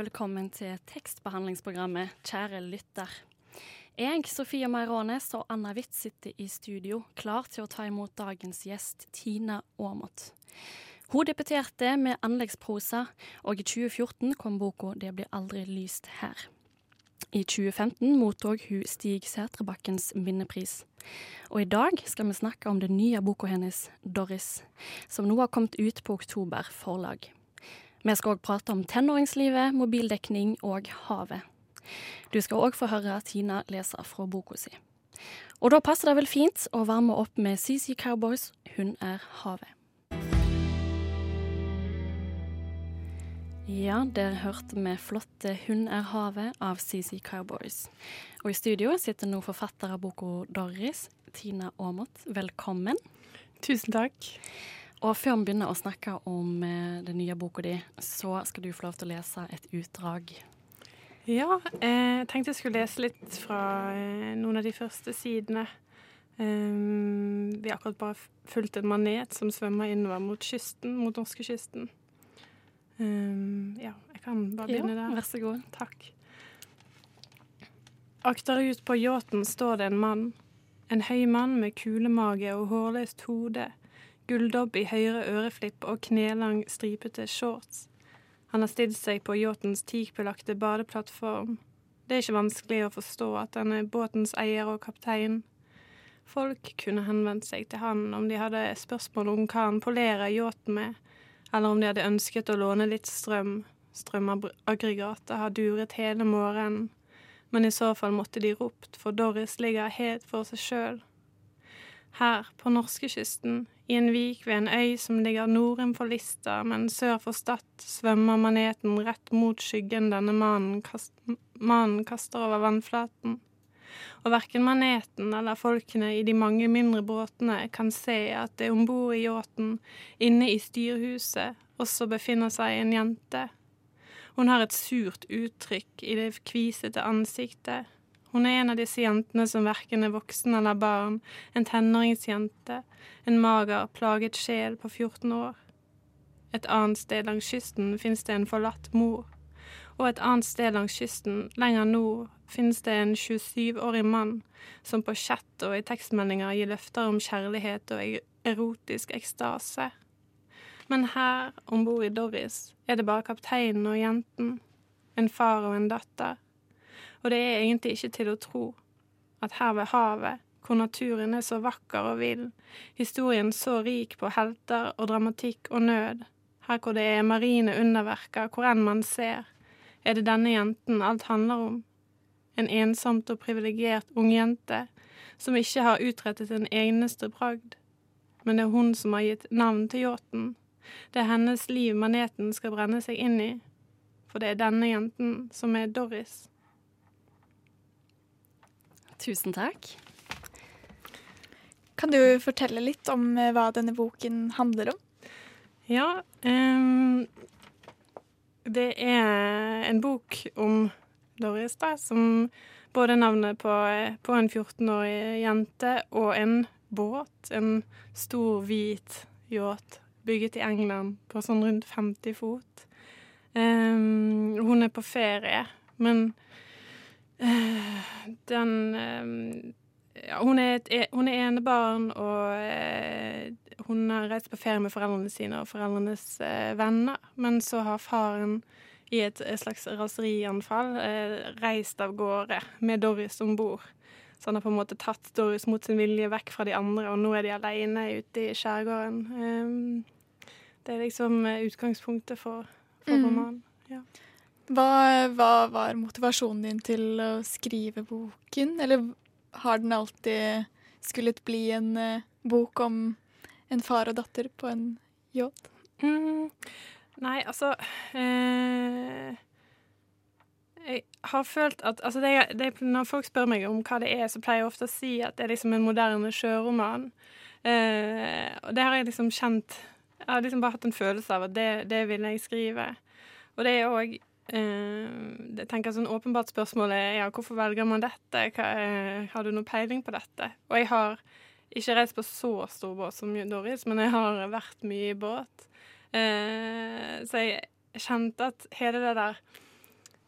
Velkommen til tekstbehandlingsprogrammet, kjære lytter. Jeg, Sofie Meirånes og Anna Witt sitter i studio, klar til å ta imot dagens gjest, Tina Aamodt. Hun debuterte med anleggsprosa, og i 2014 kom boka 'Det blir aldri lyst her'. I 2015 mottok hun Stig Sætrebakkens minnepris. Og i dag skal vi snakke om den nye boka hennes, 'Doris', som nå har kommet ut på Oktober forlag. Vi skal òg prate om tenåringslivet, mobildekning og havet. Du skal òg få høre Tina lese fra boka si. Og da passer det vel fint å varme opp med CC Cowboys 'Hun er havet'. Ja, der hørte vi flotte 'Hun er havet' av CC Cowboys. Og i studio sitter nå forfatter av boka 'Doris', Tina Aamodt. Velkommen. Tusen takk. Og før vi begynner å snakke om eh, den nye boka di, så skal du få lov til å lese et utdrag. Ja, eh, jeg tenkte jeg skulle lese litt fra eh, noen av de første sidene. Um, vi har akkurat bare fulgt en manet som svømmer innover mot kysten, mot norskekysten. Um, ja, jeg kan bare begynne Ja, der. vær så god. Takk. Akterut på yachten står det en mann. En høy mann med kulemage og hårløst hode, gulldobb i høyre øreflipp og knelang, stripete shorts. Han har stilt seg på yachtens teakbelagte badeplattform. Det er ikke vanskelig å forstå at han er båtens eier og kaptein. Folk kunne henvendt seg til han om de hadde spørsmål om hva han polerer yachten med, eller om de hadde ønsket å låne litt strøm. Strømaggregatet har duret hele morgenen, men i så fall måtte de ropt, for Doris ligger helt for seg sjøl. Her, på norskekysten, i en vik ved en øy som ligger nordenfor Lista, men sør for Stad, svømmer maneten rett mot skyggen denne mannen, kast mannen kaster over vannflaten. Og verken maneten eller folkene i de mange mindre båtene kan se at det om bord i yachten, inne i styrhuset, også befinner seg en jente. Hun har et surt uttrykk i det kvisete ansiktet. Hun er en av disse jentene som verken er voksen eller barn, en tenåringsjente, en mager, plaget sjel på 14 år. Et annet sted langs kysten finnes det en forlatt mor, og et annet sted langs kysten, lenger nord, finnes det en 27-årig mann som på chat og i tekstmeldinger gir løfter om kjærlighet og e- erotisk ekstase. Men her, om bord i Doris, er det bare kapteinen og jenten, en far og en datter. Og det er egentlig ikke til å tro at her ved havet, hvor naturen er så vakker og vill, historien så rik på helter og dramatikk og nød, her hvor det er marine underverker hvor enn man ser, er det denne jenten alt handler om. En ensomt og privilegert ungjente som ikke har utrettet en eneste bragd. Men det er hun som har gitt navn til yachten. Det er hennes liv maneten skal brenne seg inn i. For det er denne jenten som er Doris. Tusen takk. Kan du fortelle litt om eh, hva denne boken handler om? Ja, Um, det er en bok om Doris, da, som både navnet på, på en 14-årig jente og en båt, en stor, hvit yacht bygget i England på sånn rundt 50 fot. Um, hun er på ferie, men eh, den ehm, ja, hun, er et, e- hun er enebarn, og eh, hun har reist på ferie med foreldrene sine og foreldrenes eh, venner. Men så har faren i et, slags raserianfall eh, reist av gårde med Doris om bord. Så han har på en måte tatt Doris mot sin vilje vekk fra de andre, og nå er de alene ute i skjærgården. Ehm, det er liksom eh, utgangspunktet for, for Mm. romanen. Ja. Hva, hva var motivasjonen din til å skrive boken? Eller har den alltid skullet bli en uh, bok om en far og datter på en yacht? Mm. Nei, altså eh, Jeg har følt at altså det, det, Når folk spør meg om hva det er, så pleier jeg ofte å si at det er liksom en moderne sjøroman. Eh, og det har jeg liksom kjent Jeg har liksom bare hatt en følelse av at det, det vil jeg skrive. Og det er eh, jeg tenker sånn Åpenbart spørsmål er ja, hvorfor velger man dette? Hva, eh, har du noe peiling på dette? Og jeg har ikke reist på så stor båt som Doris, men jeg har vært mye i båt. Eh, så jeg kjente at hele det der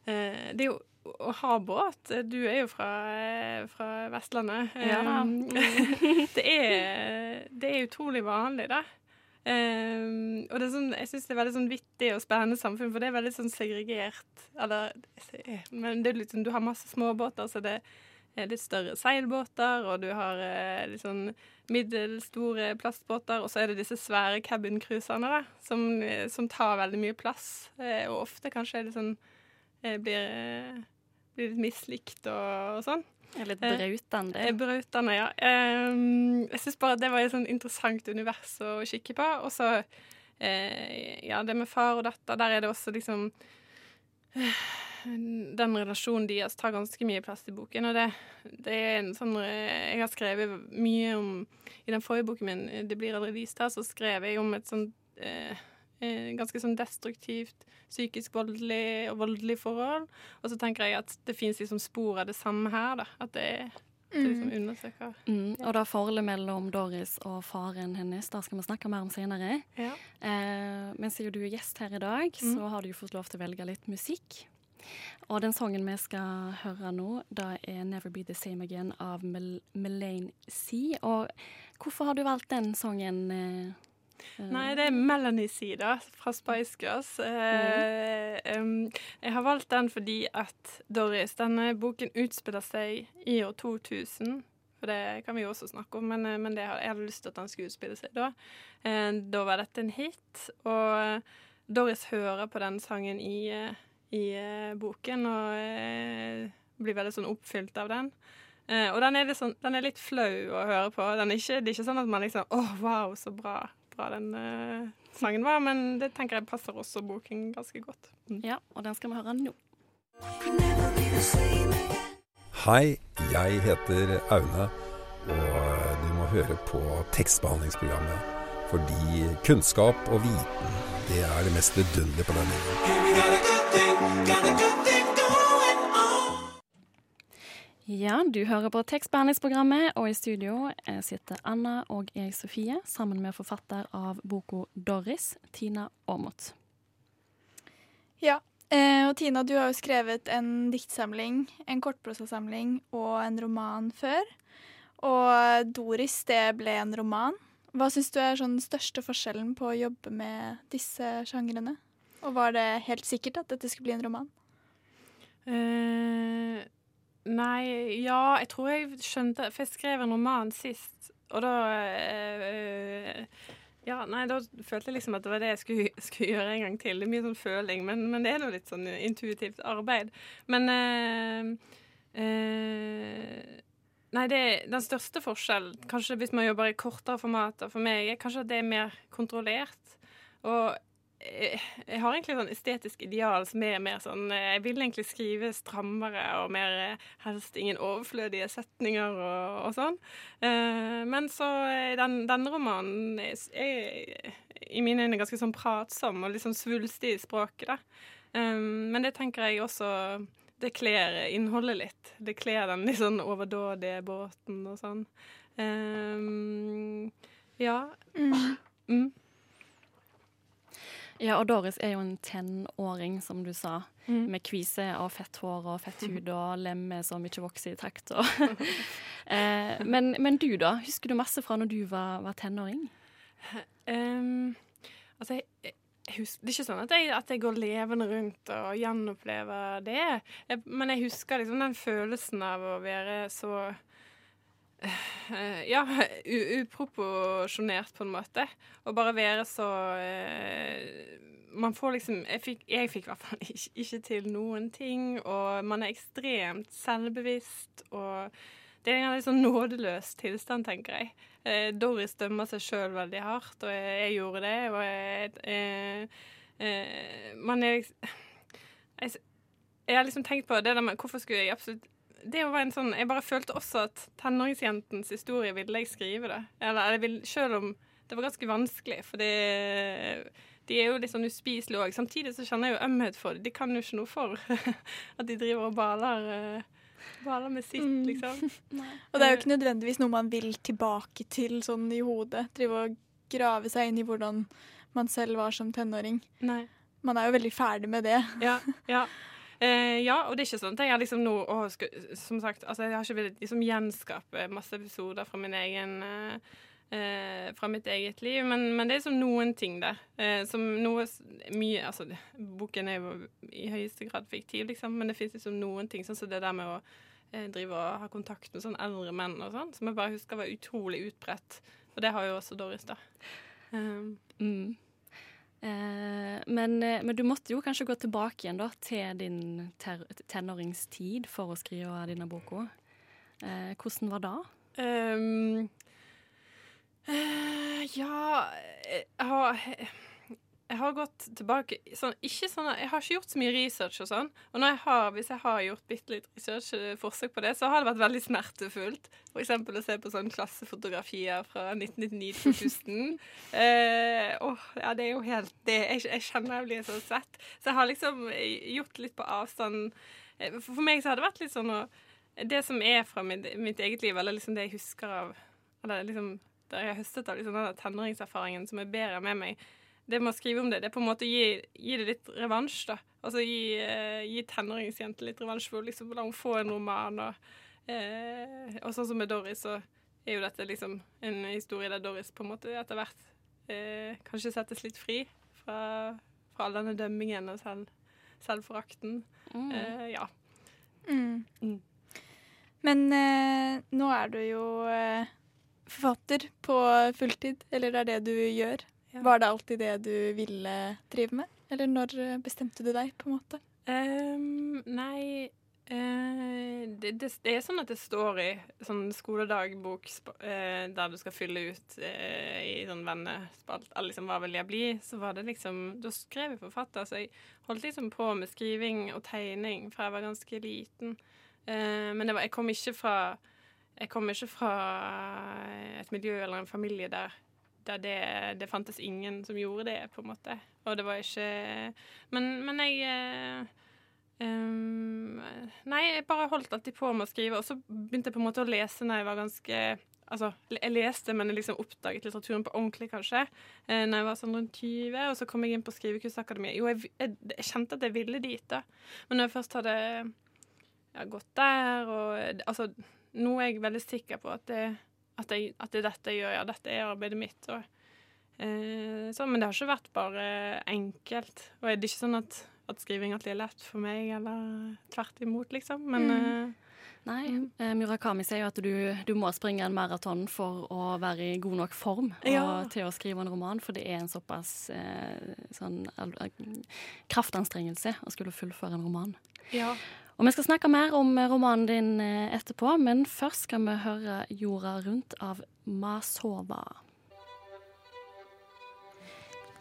eh, Det er jo å ha båt Du er jo fra, fra Vestlandet. Ja det, er, det er utrolig vanlig, da. Um, og det er sånn, jeg syns det er veldig sånn vittig og spennende samfunn, for det er veldig sånn segregert. Eller, men det er sånn, du har masse småbåter, så det er litt større seilbåter, og du har eh, litt sånn middelstore plastbåter, og så er det disse svære cabincruiserne, som, som tar veldig mye plass, eh, og ofte kanskje er det sånn eh, blir, eh, blir litt mislikt og, og sånn. Litt brautende. Eh, brautende, ja. Um, jeg syns bare det var et sånn interessant univers å kikke på. Og så eh, ja, det med far og datter, der er det også liksom Den relasjonen deres tar ganske mye plass i boken, og det, det er en sånn Jeg har skrevet mye om I den forrige boken min, 'Det blir aldri vist her', så skrev jeg om et sånt eh, ganske sånn destruktivt, psykisk voldelig og voldelig forhold. Og så tenker jeg at det fins liksom spor av det samme her, da. At det er det liksom undersøker. Mm, og da forholdet mellom Doris og faren hennes da skal vi snakke mer om senere. Ja. Eh, men siden du er gjest her i dag, Mm. så har du jo fått lov til å velge litt musikk. Og den sangen vi skal høre nå, da er 'Never Be The Same Again' av Mel Melaine C. Og hvorfor har du valgt den sangen? Eh, eh, Nei, det er Melanie Sida fra Spice Girls. Eh, um, jeg har valgt den fordi at Doris, denne boken utspiller seg i år 2000. For det kan vi jo også snakke om, men, eh, men det, har- jeg hadde lyst til at den skulle utspille seg da. Eh, da var dette en hit, og Doris hører på den sangen i, eh, i eh, boken og eh, blir veldig sånn oppfylt av den. Uh, og den er, sånn, den er litt flau å høre på. Den er ikke, det er ikke sånn at man liksom Å, wow, så bra, bra den uh, sangen var. Men det tenker jeg passer også boken ganske godt. Mm. Ja, og den skal vi høre nå. Hei, jeg heter Aune, og du må høre på tekstbehandlingsprogrammet. Fordi kunnskap og viten, det er det mest vidunderlige på denne Ja, du hører på tekstbehandlingsprogrammet, og i studio eh, sitter Anna og jeg, Sofie, sammen med forfatter av boka 'Doris', Tina Aamodt. Ja, eh, og Tina, du har jo skrevet en diktsamling, en kortprosasamling og en roman før. Og Doris, det ble en roman. Hva syns du er sånn den største forskjellen på å jobbe med disse sjangrene? Og var det helt sikkert at dette skulle bli en roman? Eh, nei, ja, jeg tror jeg skjønte For jeg skrev en roman sist, og da øh, Ja, nei, da følte jeg liksom at det var det jeg skulle, skulle gjøre en gang til. Det er mye sånn føling, men, men det er jo litt sånn intuitivt arbeid. Men øh, øh, Nei, det, den største forskjellen, kanskje hvis man jobber i kortere formater for meg, er kanskje at det er mer kontrollert. Og jeg, jeg har egentlig sånn estetisk ideal som er mer sånn eh, Jeg vil egentlig skrive strammere og mer eh, helst ingen overflødige setninger og, og sånn. Eh, men så eh, den, denne romanen er, er i mine øyne ganske sånn pratsom og litt sånn svulstig i språket, da. Eh, men det tenker jeg også det kler innholdet litt. Det kler den litt sånn overdådige båten og sånn. Eh, ja. Mm. Ja, og Doris er jo en tenåring, som du sa, Mm. med kvise og fett hår og fett hud og lemmer som ikke vokser i takt. Eh, men, men du, da? Husker du masse fra når du var, var tenåring? Um, altså, jeg, jeg husker, det er ikke sånn at jeg, at jeg går levende rundt og gjenopplever det. Jeg, men jeg husker liksom den følelsen av å være så Ja, uproporsjonert, på en måte. Og bare være så eh, Man får liksom Jeg fikk, jeg fikk i hvert fall ikke, ikke til noen ting, og man er ekstremt selvbevisst. og det er en litt sånn nådeløs tilstand, tenker jeg. Eh, Doris dømmer seg sjøl veldig hardt, og jeg, jeg gjorde det. Og jeg, eh, eh, Man er jeg, jeg har liksom tenkt på det der med hvorfor skulle jeg absolutt det var en sånn, Jeg bare følte også at tenåringsjentens historie ville jeg skrive det. Eller jeg vil, Selv om det var ganske vanskelig, for det, de er jo litt sånn uspiselige òg. Samtidig så kjenner jeg jo ømhet for det. De kan jo ikke noe for at de driver og baler, eh, baler med sitt, Mm. liksom. Og det er jo ikke nødvendigvis noe man vil tilbake til sånn i hodet. Drive og grave seg inn i hvordan man selv var som tenåring. Nei. Man er jo veldig ferdig med det. Ja, ja. Eh, ja, og det er ikke sånn at jeg har liksom nå å, skal, Som sagt, altså jeg har ikke villet liksom gjenskape masse episoder fra min egen eh, eh, Fra mitt eget liv, men, men det er liksom noen ting der. Eh, som noe mye Altså, boken er jo i høyeste grad fiktiv, liksom, men det fins liksom noen ting, sånn som det der med å eh, drive og ha kontakt med sånn eldre menn og sånn, som jeg bare husker var utrolig utbredt. Og det har jo også Doris, da. Um, Mm. Eh, men, eh, men du måtte jo kanskje gå tilbake igjen da, til din tenåringstid for å skrive denne boka. Eh, hvordan var det? Um, uh, ja jeg jeg har gått tilbake sånn, ikke sånn, Jeg har ikke gjort så mye research og sånn. Og når jeg har, hvis jeg har gjort bitte litt research, eh, forsøk på det, så har det vært veldig smertefullt. Eksempel å se på sånne klassefotografier fra 1999-2000. eh, åh, ja, det er jo helt det, jeg, jeg kjenner jeg blir så svett. Så jeg har liksom eh, gjort litt på avstand. Eh, For, meg så har det vært litt sånn å det som er fra mitt, mitt eget liv, eller liksom det jeg husker av Eller liksom det jeg har høstet av liksom denne tenåringserfaringen som jeg bærer med meg, det med å skrive om det, det er på en måte å gi, gi det litt revansj, da. Altså gi, uh, gi tenåringsjenter litt revansj for liksom, å la henne få en roman. Og, uh, og sånn som med Doris, så er jo dette liksom en historie der Doris på en måte etter hvert uh, kanskje settes litt fri fra, fra all denne dømmingen og selv, selvforakten. Mm. Eh, ja. Mm. Mm. Men eh, nå er du jo forfatter på fulltid, eller det er det du gjør. Ja. Var det alltid det du ville drive med? Eller når bestemte du deg, på en måte? Um, nei uh, det, det, det er sånn at det står i sånn skoledagbok uh, der du skal fylle ut uh, i sånn vennespalt liksom hva vil jeg bli, så var det liksom Da skrev jeg forfatter, så jeg holdt liksom på med skriving og tegning fra jeg var ganske liten. Men det var, jeg kom ikke fra jeg kom ikke fra et miljø eller en familie der det, det fantes ingen som gjorde det, på en måte. Og det var ikke Men, men jeg ehm, Nei, jeg bare holdt alltid på med å skrive, og så begynte jeg på en måte å lese når jeg var ganske Altså, jeg leste, men jeg liksom oppdaget litteraturen på ordentlig, kanskje, eh, når jeg var sånn rundt 20, og så kom jeg inn på Skrivekunstakademiet. Jo, jeg, jeg, jeg kjente at jeg ville dit, da. Men når jeg først hadde ja, gått der, og altså Nå er jeg veldig sikker på at det, at jeg, at det er dette jeg gjør, ja, dette er arbeidet mitt. Og, eh, så, men det har ikke vært bare enkelt. Og det er ikke sånn at, at skriving alltid er lett for meg, eller tvert imot, liksom. Men Mm. eh, Nei, Mm. eh, Murakami sier jo at du, du må springe en maraton for å være i god nok form og, Ja. til å skrive en roman, for det er en såpass eh, sånn, kraftanstrengelse å skulle fullføre en roman. ja. Og Vi skal snakke mer om eh, romanen din eh, etterpå, men først skal vi høre 'Jorda rundt' av Masova.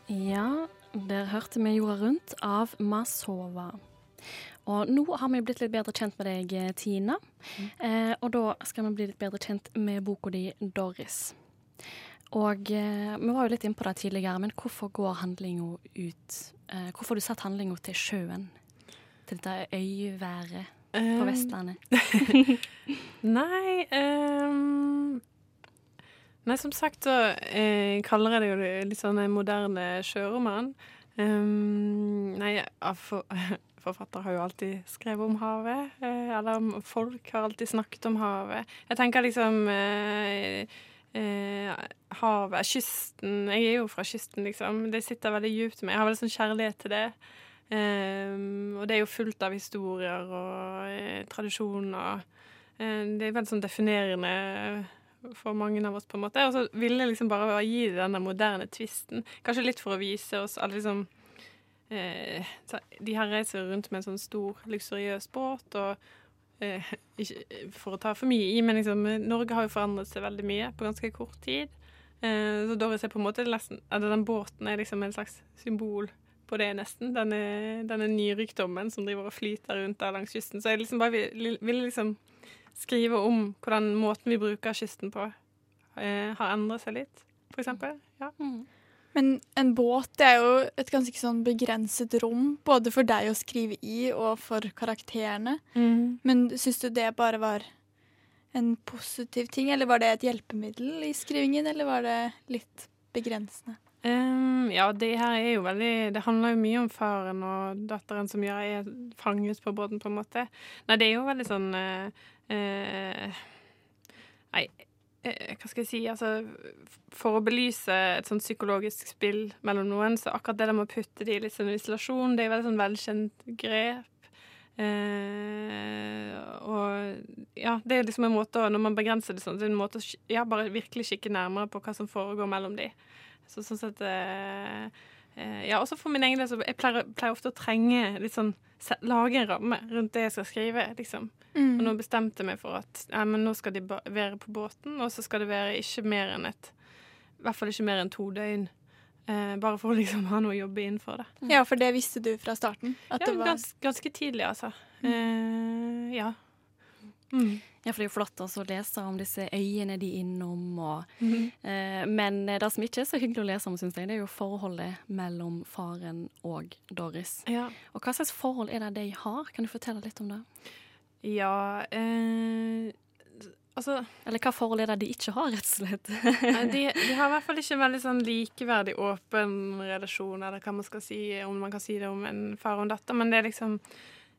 Ja, der hørte vi 'Jorda rundt' av Masova. Og nå har vi blitt litt bedre kjent med deg, Tina. Tina. Eh, og da skal vi bli litt bedre kjent med boka di 'Doris'. Og eh, vi var jo litt inne på det tidligere, men hvorfor går handlinga ut eh, Hvorfor har du satt handlinga til sjøen? Til dette øyværet på Eh, Vestlandet? Nei um, Nei, som sagt så eh, kaller jeg det jo litt sånn en moderne sjøroman. Um, nei, for, forfatter har jo alltid skrevet om havet. Eh, eller folk har alltid snakket om havet. Jeg tenker liksom eh, eh, Havet, kysten Jeg er jo fra kysten, liksom. Det sitter veldig djupt i meg. Jeg har veldig sånn kjærlighet til det. Ehm, og det er jo fullt av historier og eh, tradisjoner. Eh, det er veldig sånn definerende for mange av oss, på en måte. Og så ville jeg liksom bare gi det denne moderne tvisten. Kanskje litt for å vise oss alle liksom eh, De her reiser rundt med en sånn stor, luksuriøs båt, og eh, ikke for å ta for mye i, men liksom Norge har jo forandret seg veldig mye på ganske kort tid. Eh, så Doris er på en måte nesten den båten er liksom en slags symbol på det, nesten. Denne, denne nyrykdommen som driver og flyter rundt der langs kysten. Så jeg liksom bare vil, vil liksom skrive om hvordan måten vi bruker kysten på, eh, har endret seg litt, for eksempel. Ja. Mm. Men en båt det er jo et ganske sånn begrenset rom, både for deg å skrive i og for karakterene. Mm. Men syns du det bare var en positiv ting, eller var det et hjelpemiddel i skrivingen, eller var det litt begrensende? Um, ja, det her er jo veldig Det handler jo mye om faren og datteren som gjør er fanget på båten, på en måte. Nei, det er jo veldig sånn uh, uh, Nei, uh, hva skal jeg si Altså, for å belyse et sånn psykologisk spill mellom noen, så akkurat det der med å putte de i litt sånn isolasjon, det er jo veldig sånn velkjent grep. og ja, det er liksom en måte å Når man begrenser det sånn, så er det en måte å ja, bare virkelig kikke nærmere på hva som foregår mellom de. Så sånn sett eh, eh, Ja, også for min egen del så jeg pleier, pleier ofte å trenge litt sånn Lage en ramme rundt det jeg skal skrive, liksom. Mm. Og nå bestemte jeg meg for at ja, men nå skal de være på båten, og så skal det være ikke mer enn et I hvert fall ikke mer enn to døgn. Eh, bare for å liksom ha noe å jobbe innenfor det. Ja, for det visste du fra starten? Ja, det var gans, ganske tidlig, altså. Eh, ja. Mm. Ja, for det er jo flott også å lese om disse øyene de er innom. Og, Mhm. eh, men det som ikke er så hyggelig å lese om, synes jeg, det er jo forholdet mellom faren og Doris. Ja. Og hva slags forhold er det de har? Kan du fortelle litt om det? ja eh, altså Eller hva forhold er det de ikke har, rett og slett? De, de har i hvert fall ikke en veldig sånn likeverdig åpen relasjon, eller hva man skal si, om man kan si det om en far og en datter, men det er liksom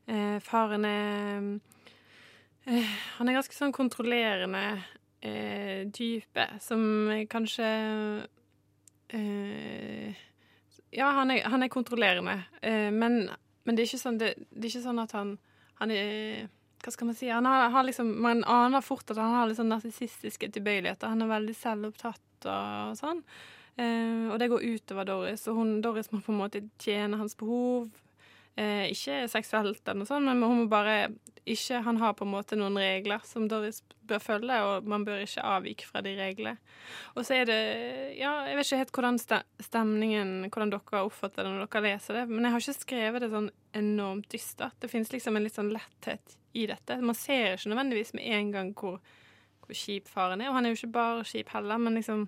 eh, Faren er Han er ganske sånn kontrollerende eh, type, som kanskje eh, Ja, han er, han er kontrollerende, eh, men, men det, er ikke sånn, det, det er ikke sånn at han, han er hva skal man si? Han har, har liksom, man aner fort at han har litt sånn narsissistiske tilbøyeligheter. Han er veldig selvopptatt og sånn. Eh, og det går utover Doris, og hun, Doris må på en måte tjene hans behov. Eh, ikke seksuelt, eller noe sånt, men hun må bare ikke Han har på en måte noen regler som Doris bør følge, og man bør ikke avvike fra de reglene. Og så er det Ja, jeg vet ikke helt hvordan stemningen Hvordan dere oppfatter det når dere leser det, men jeg har ikke skrevet det sånn enormt dystert. Det finnes liksom en litt sånn letthet i dette. Man ser ikke nødvendigvis med en gang hvor, hvor kjip faren er, og han er jo ikke bare kjip heller, men liksom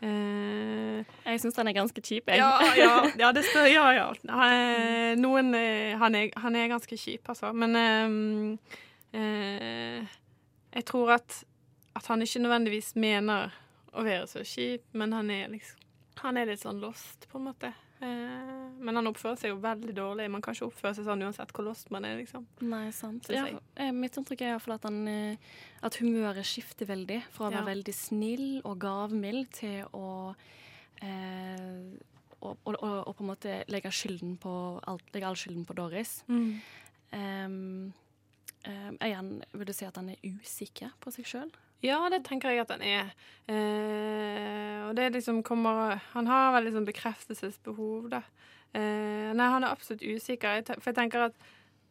Eh, jeg syns den er ganske kjip, jeg. ja, ja, ja, det står, ja, ja. Han, noen eh, han er, han er ganske kjip, altså. Men eh, eh, jeg tror at, at han ikke nødvendigvis mener å være så kjip, men han er liksom Han er litt sånn lost, på en måte. Eh, men han oppfører seg jo veldig dårlig. Man kan ikke oppføre seg sånn uansett hvor lost man er, liksom. Nei, sant. Ja, eh, mitt inntrykk er iallfall at, han, eh, at humøret skifter veldig. Fra å være Ja. veldig snill og gavmild til å eh, og, og, på en måte legge, skylden på legge all skylden på Doris. Um, um, igjen, vil du si at han er usikker på seg sjøl? Ja, det tenker jeg at han er. Eh, og det liksom kommer Han har vel liksom bekreftelsesbehov, da. Eh, nei, han er absolutt usikker. For jeg tenker at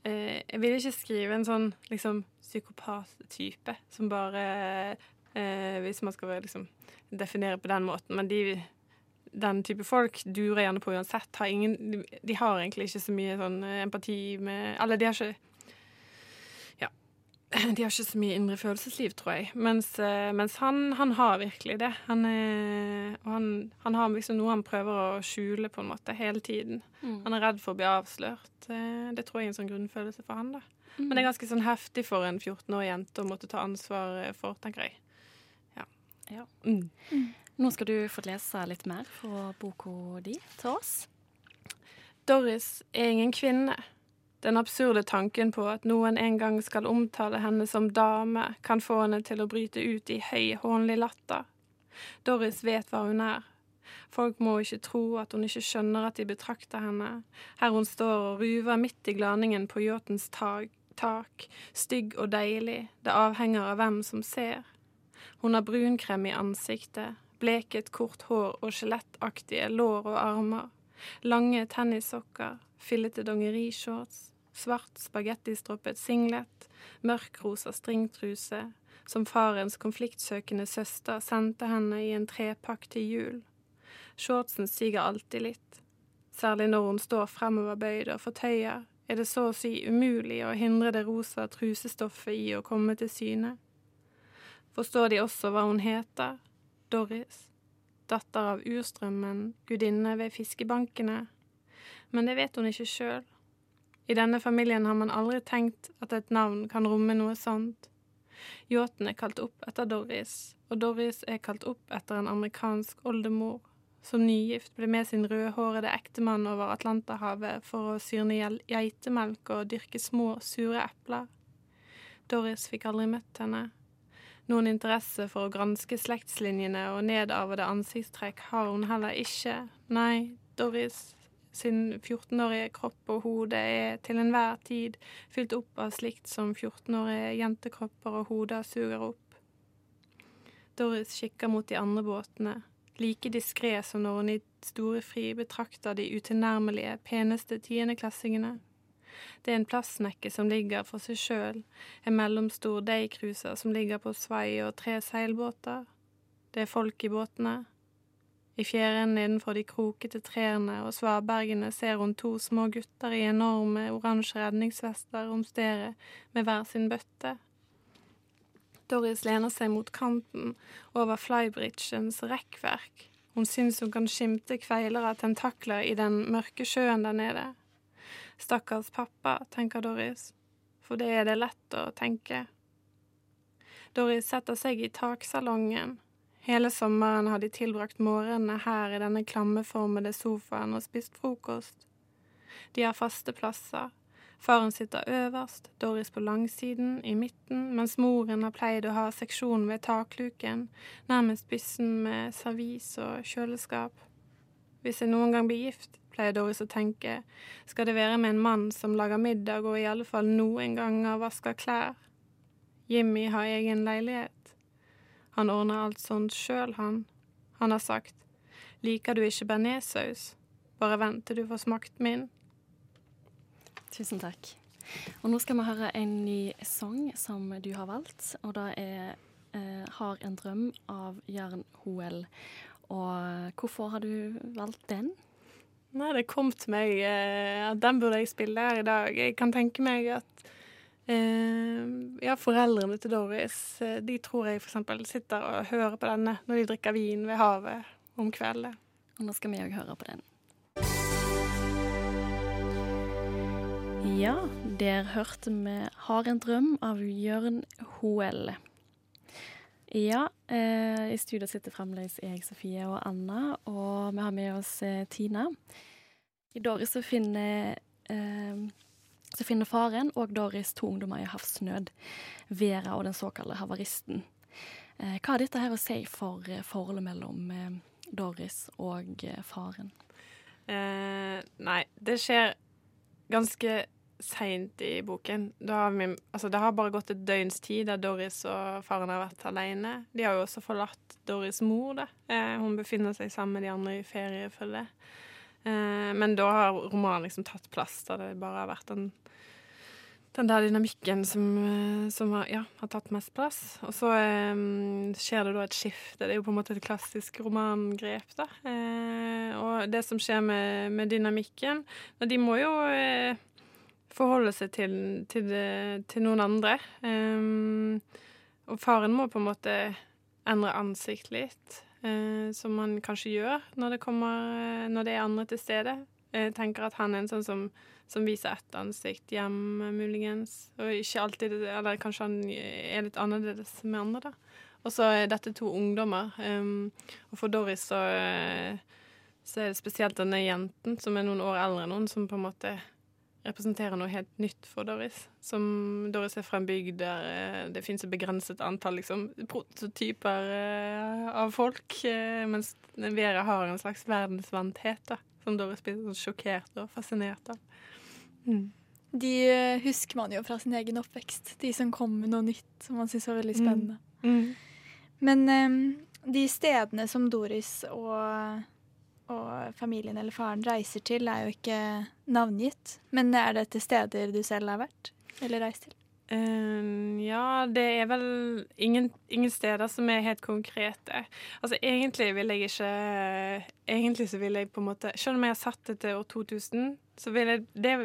eh, jeg vil ikke skrive en sånn liksom psykopat-type som bare eh, Hvis man skal liksom definere på den måten. Men de, den type folk durer gjerne på uansett. Har ingen, de, de har egentlig ikke så mye sånn eh, empati med Eller de har ikke de har ikke så mye indre følelsesliv, tror jeg. Mens, eh, mens han, han har virkelig det. Han, er, og han, han har liksom noe han prøver å skjule på en måte hele tiden. Han er redd for å bli avslørt. Eh, Det tror jeg er en sånn grunnfølelse for han. da. Men det er ganske sånn heftig for en 14-årig jente å måtte ta ansvar eh, for, tenker jeg. Ja. Ja. Mm. Nå skal du få lese litt mer fra boka di til oss. Doris er ingen kvinne. Den absurde tanken på at noen en gang skal omtale henne som dame, kan få henne til å bryte ut i høy, hånlig latter. Doris vet hva hun er. Folk må ikke tro at hun ikke skjønner at de betrakter henne, her hun står og ruver midt i glaningen på yachtens tak, tak, stygg og deilig, det avhenger av hvem som ser. Hun har brunkrem i ansiktet, bleket kort hår og skjelettaktige lår og armer. Lange tennissokker, fillete dongerishorts, svart spagettistroppet singlet, mørkrosa stringtruse, som farens konfliktsøkende søster sendte henne i en trepakk til jul. Shortsen siger alltid litt. Særlig når hun står fremoverbøyd og fortøyer, er det så å si umulig å hindre det rosa trusestoffet i å komme til syne. Forstår de også hva hun heter? Doris. Datter av Urstrømmen, gudinne ved fiskebankene. Men det vet hun ikke sjøl. I denne familien har man aldri tenkt at et navn kan romme noe sånt. Yachten er kalt opp etter Doris, og Doris er kalt opp etter en amerikansk oldemor som nygift ble med sin rødhårede ektemann over Atlanterhavet for å syrne geitemelk og dyrke små, sure epler. Doris fikk aldri møtt henne. Noen interesse for å granske slektslinjene og nedarvede ansiktstrekk har hun heller ikke. Nei, Doris sin 14-årige kropp og hode er til enhver tid fylt opp av slikt som 14-årige jentekropper og hoder suger opp. Doris kikker mot de andre båtene, like diskré som når hun i store fri betrakter de utilnærmelige, peneste tiendeklassingene. Det er en plastnekke som ligger for seg sjøl, en mellomstor daycruiser som ligger på svai og tre seilbåter. Det er folk i båtene. I fjæren nedenfor de krokete trærne og svabergene ser hun to små gutter i enorme oransje redningsvester om stedet med hver sin bøtte. Doris lener seg mot kanten over flybridgens rekkverk. Hun syns hun kan skimte kveiler av tentakler i den mørke sjøen der nede. Stakkars pappa, tenker Doris, for det er det lett å tenke. Doris setter seg i taksalongen. Hele sommeren har de tilbrakt morgenene her i denne klammeformede sofaen og spist frokost. De har faste plasser, Faren sitter øverst, Doris på langsiden, i midten, mens moren har pleid å ha seksjon ved takluken, nærmest byssen med servis og kjøleskap. Hvis jeg noen gang blir gift, pleier Doris å tenke, skal det være med en mann som lager middag og i alle fall noen ganger vasker klær. Jimmy har egen leilighet. Han ordner alt sånt sjøl, han. Han har sagt, liker du ikke bearnéssaus, bare vent til du får smakt min. Tusen takk. Og nå skal vi høre en ny sang som du har valgt, og det er eh, 'Har en drøm' av Jørn Hoel. Og hvorfor har du valgt den? Nei, det kom til meg eh, at den burde jeg spille her i dag. Jeg kan tenke meg at eh, ja, foreldrene til Doris, eh, de tror jeg f.eks. sitter og hører på denne når de drikker vin ved havet om kvelden. Og nå skal vi òg høre på den. Ja, der hørte vi 'Har en drøm' av Jørn Hoel. Ja, eh, i studio sitter fremdeles jeg, Sofie og Anna, og vi har med oss eh, Tina. I Doris så finner, eh, så finner faren og Doris to ungdommer i havsnød. Vera og den såkalte havaristen. Eh, hva har dette her å si for eh, forholdet mellom eh, Doris og faren? nei, det skjer ganske seint i boken. Har vi, altså det har bare gått et døgns tid der Doris og faren har vært alene. De har jo også forlatt Doris' mor. da. Eh, hun befinner seg sammen med de andre i feriefølge. Eh, men da har romanen liksom tatt plass, da det bare har vært den, den der dynamikken som, eh, som har, ja, har, tatt mest plass. Og så eh, skjer det da et skifte. Det er jo på en måte et klassisk romangrep, da. Eh, og det som skjer med, med dynamikken De må jo eh, forholde seg til, til, til noen andre. Um, og faren må på en måte endre ansikt litt, uh, som han kanskje gjør når det, kommer, når det er andre til stede. Jeg tenker at han er en sånn som, som viser ett ansikt hjemme, muligens. Og ikke alltid Eller kanskje han er litt annerledes med andre, da. Og så er dette to ungdommer. Um, og for Doris så, så er det spesielt denne jenten, som er noen år eldre enn noen, som på en måte representerer noe helt nytt for Doris. Som Doris er fra en bygd der eh, det finnes et begrenset antall liksom, prototyper eh, av folk, eh, mens Vera har en slags verdensvanthet da, som Doris blir sånn sjokkert og fascinert av. Mm. De husker man jo fra sin egen oppvekst, de som kom med noe nytt som man syns var veldig spennende. Mm. Mm. Men um, de stedene som Doris og og familien eller faren reiser til, er jo ikke navngitt. Men er det til steder du selv har vært eller reist til? Uh, ja, det er vel ingen, ingen, steder som er helt konkrete. Altså egentlig vil jeg ikke Egentlig så vil jeg på en måte Selv om jeg har satt det til år 2000, så vil jeg det,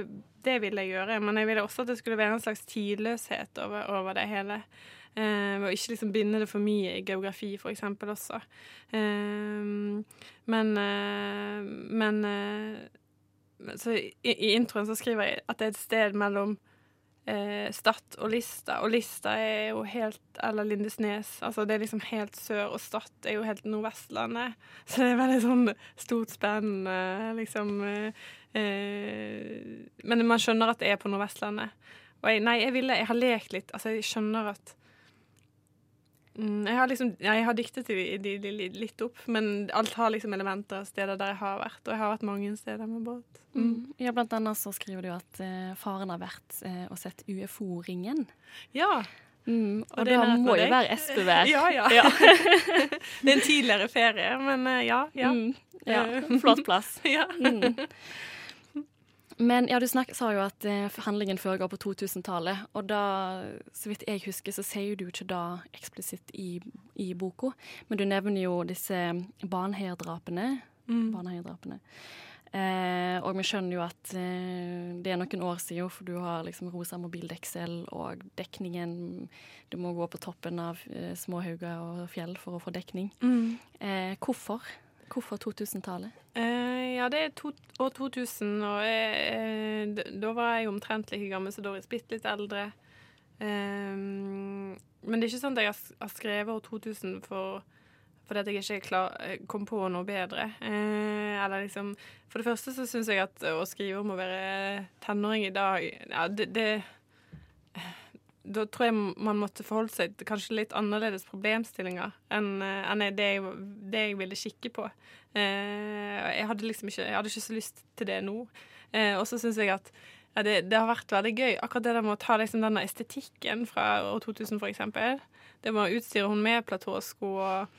det vil jeg gjøre. Men jeg ville også at det skulle være en slags tidløshet over, over det hele. Og ikke liksom binde det for mye i geografi, eksempel, også. Uh, men Men så i, i introen så skriver jeg at det er et sted mellom eh, Stad og Lista. Og Lista er jo helt Eller Lindesnes. Altså det er liksom helt sør, og Stad er jo helt Nordvestlandet. Så det er veldig sånn stort spenn, liksom. Eh, eh, men man skjønner at det er på Nordvestlandet. Og jeg, nei, jeg ville Jeg har lekt litt. Altså, jeg skjønner at Mm, jeg har liksom, jeg har diktet de, de, de, litt opp, men alt har liksom elementer av steder der jeg har vært. Og jeg har vært mange steder med båt. Mm. Mm. Ja, blant annet så skriver du at uh, faren har vært uh, og sett UFO-ringen. Ja. Mm, og, og det må jo være Espevær. ja, ja. ja. det er en tidligere ferie, men uh, ja. Ja. Mm, ja. Flott plass. ja. Men ja, du snak, sa jo at eh, handlingen foregår på 2000-tallet. Og da, så vidt jeg husker, så sier du ikke da eksplisitt i, i boka. Men du nevner jo disse Baneheia-drapene. Mm. Eh, og vi skjønner jo at eh, det er noen år siden, for du har liksom rosa mobildeksel, og dekningen Du må gå på toppen av eh, småhauger og fjell for å få dekning. Mm. Eh, hvorfor? Hvorfor 2000-tallet? Eh, ja, det er to, år 2000, og eh, da var jeg omtrent like gammel som Doris. Bitte litt eldre. Eh, men det er ikke sånn at jeg har skrevet år 2000 for fordi jeg ikke klar, eh, kom på noe bedre. Eh, liksom For det første så syns jeg at å skrive om å være tenåring i dag ja, det, det da tror jeg man måtte forholde seg til kanskje litt annerledes problemstillinger enn, eh, enn det, jeg, det, jeg, ville kikke på. Eh, jeg hadde liksom ikke, jeg hadde ikke så lyst til det nå. Eh, og så syns jeg at ja, det, det, har vært veldig gøy. Akkurat det der med å ta liksom denne estetikken fra år 2000, for eksempel. Det med å utstyre hun med platåsko og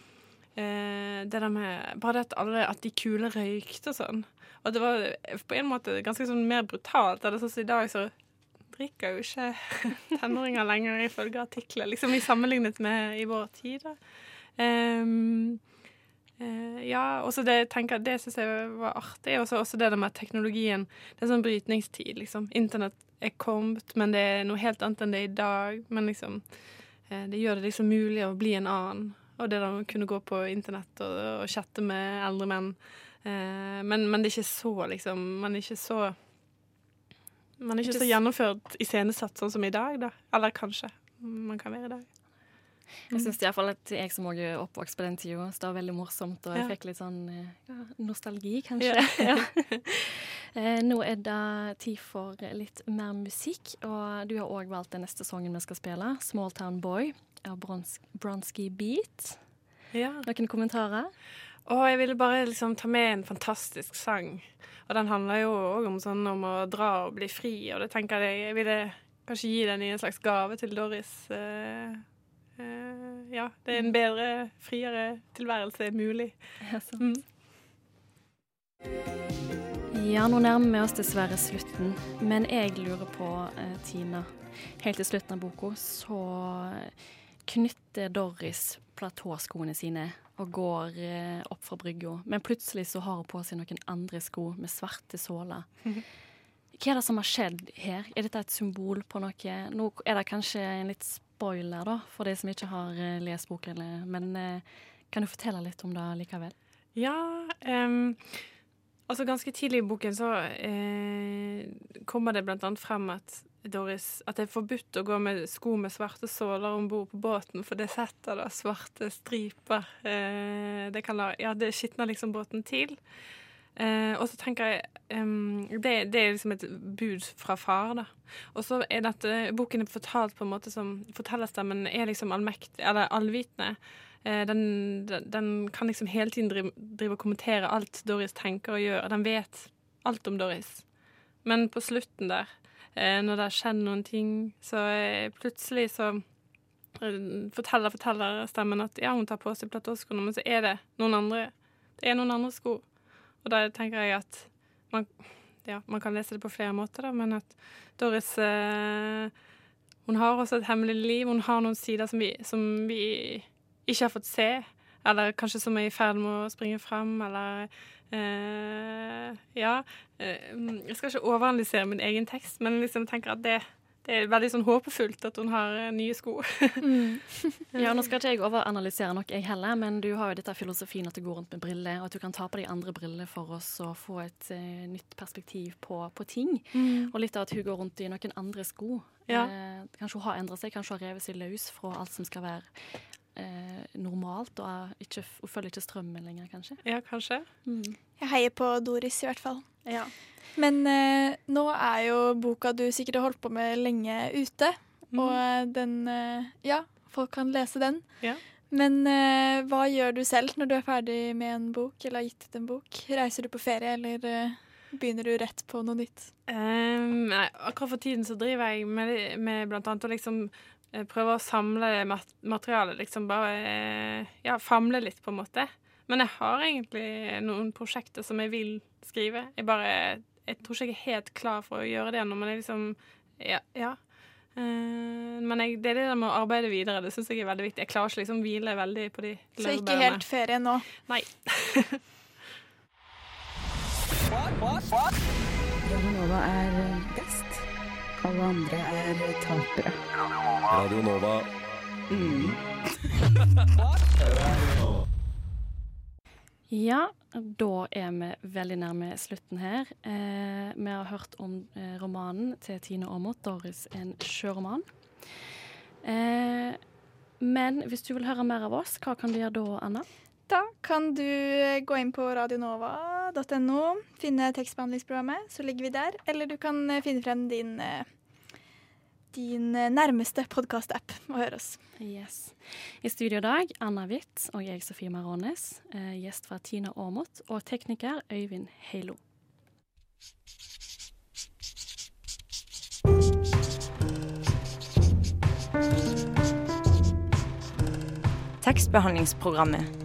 eh, det der med Bare det at, alle, at de kule røykte og sånn. Og det var på en måte ganske sånn mer brutalt. Eller sånn som i dag, så drikker jo ikke tenåringer lenger, ifølge artikler, liksom i sammenlignet med i vår tid. Um, uh, ja, også det tenker det syns jeg var artig. Også, også det der med teknologien. Det er sånn brytningstid, liksom. Internett er kommet, men det er noe helt annet enn det er i dag. Men liksom uh, Det gjør det liksom mulig å bli en annen. Og det å kunne gå på internett og, og chatte med eldre menn. Uh, men, men det er ikke så, liksom Man er ikke så man er ikke så gjennomført iscenesatt sånn som i dag, da. Eller kanskje man kan være i dag. Jeg syns iallfall at jeg som òg er oppvokst på den tida, det var veldig morsomt, og jeg fikk litt sånn ja, nostalgi, kanskje. Ja. eh, nå er det tid for litt mer musikk, og du har òg valgt den neste sangen vi skal spille, 'Small Town Boy' av Bronsky Beat. Ja. Noen kommentarer? Og jeg ville bare liksom ta med en fantastisk sang. Og den handler jo òg om sånn om å dra og bli fri, og det tenker jeg jeg ville kanskje gi den i en slags gave til Doris. Uh, uh, ja, det er en bedre, friere tilværelse mulig. Ja, mm. Ja, nå nærmer vi oss dessverre slutten, men jeg lurer på, uh, Tina Helt til slutten av boka så knytter Doris platåskoene sine og går eh, opp fra brygga. Men plutselig så har hun på seg noen andre sko med svarte såler. Mhm. Hva er det som har skjedd her? Er dette et symbol på noe? Nå er det kanskje en litt spoiler da, for de som ikke har eh, lest boken, men eh, kan du fortelle litt om det likevel? Ja, um, altså ganske tidlig i boken så eh, kommer det blant annet frem at Doris, at det er forbudt å gå med sko med svarte såler om bord på båten, for det setter da svarte striper. Eh, det la, ja, det skitner liksom båten til. Eh, og så tenker jeg um, det, det, er liksom et bud fra far, da. Og så er dette Boken er fortalt på en måte som Fortellerstemmen er liksom allmektig, eller allvitende. Eh, den, den, kan liksom hele tiden drive, drive, og kommentere alt Doris tenker og gjør. Den vet alt om Doris. Men på slutten der Eh, når det har skjedd noen ting. Så eh, plutselig så eh, forteller fortellerstemmen at ja, hun tar på seg platåskoene, men så er det noen andre Det er noen andre sko. Og da tenker jeg at man, ja, man kan lese det på flere måter, da, men at Doris eh, hun har også et hemmelig liv. Hun har noen sider som vi, som vi ikke har fått se, eller kanskje som er i ferd med å springe fram, eller eh, Ja. Eh, jeg skal ikke overanalysere min egen tekst, men liksom tenker at det, det er veldig sånn håpefullt at hun har eh, nye sko. Mm. Ja, Nå skal ikke jeg overanalysere nok, jeg heller, men du har jo dette filosofien at du går rundt med briller, og at du kan ta på deg andre briller for oss og få et uh, nytt perspektiv på, på ting. Mm. Og litt av at hun går rundt i noen andre sko. Ja. Eh, kanskje hun har endret seg, kanskje hun har revet seg løs fra alt som skal være eh, normalt, og er ikke, følger ikke strømmen lenger, kanskje. Ja, kanskje. Jeg heier på Doris, i hvert fall. Ja. Men eh, nå er jo boka du sikkert har holdt på med lenge, ute. Mm. Og eh, den eh, Ja, folk kan lese den. Ja. Men eh, hva gjør du selv når du er ferdig med en bok, eller har gitt ut en bok? Reiser du på ferie, eller eh, begynner du rett på noe nytt? Um, nei, akkurat for tiden så driver jeg med, med blant annet å liksom eh, prøve å samle mat materiale. Liksom bare eh, ja, famle litt, på en måte. Men jeg har egentlig noen prosjekter som jeg vil skrive. Jeg bare Jeg tror ikke jeg er helt klar for å gjøre det ennå, men jeg liksom Ja. ja. Eh, men jeg, det er det der med å arbeide videre. Det syns jeg er veldig viktig. Jeg klarer ikke liksom hvile veldig på de Så ikke helt ferie nå. Nei. Radionova er best. Alle andre er tapere. Radio Nova. Ja, da er vi veldig nærme slutten her. Eh, vi har hørt om eh, romanen til Tine Aamodt, 'Doris en sjøroman'. Eh, men hvis du vil høre mer av oss, hva kan du gjøre da, Anna? Da kan du eh, gå inn på radionova.no, finne tekstbehandlingsprogrammet, så ligger vi der. Eller du kan eh, finne frem din, eh, din nærmeste podkast-app og høre oss. Yes. I studio i dag, Anna Witt og jeg, Sofie Marones. Gjest fra Tina Aamodt og tekniker Øyvind Heilo. Tekstbehandlingsprogrammet.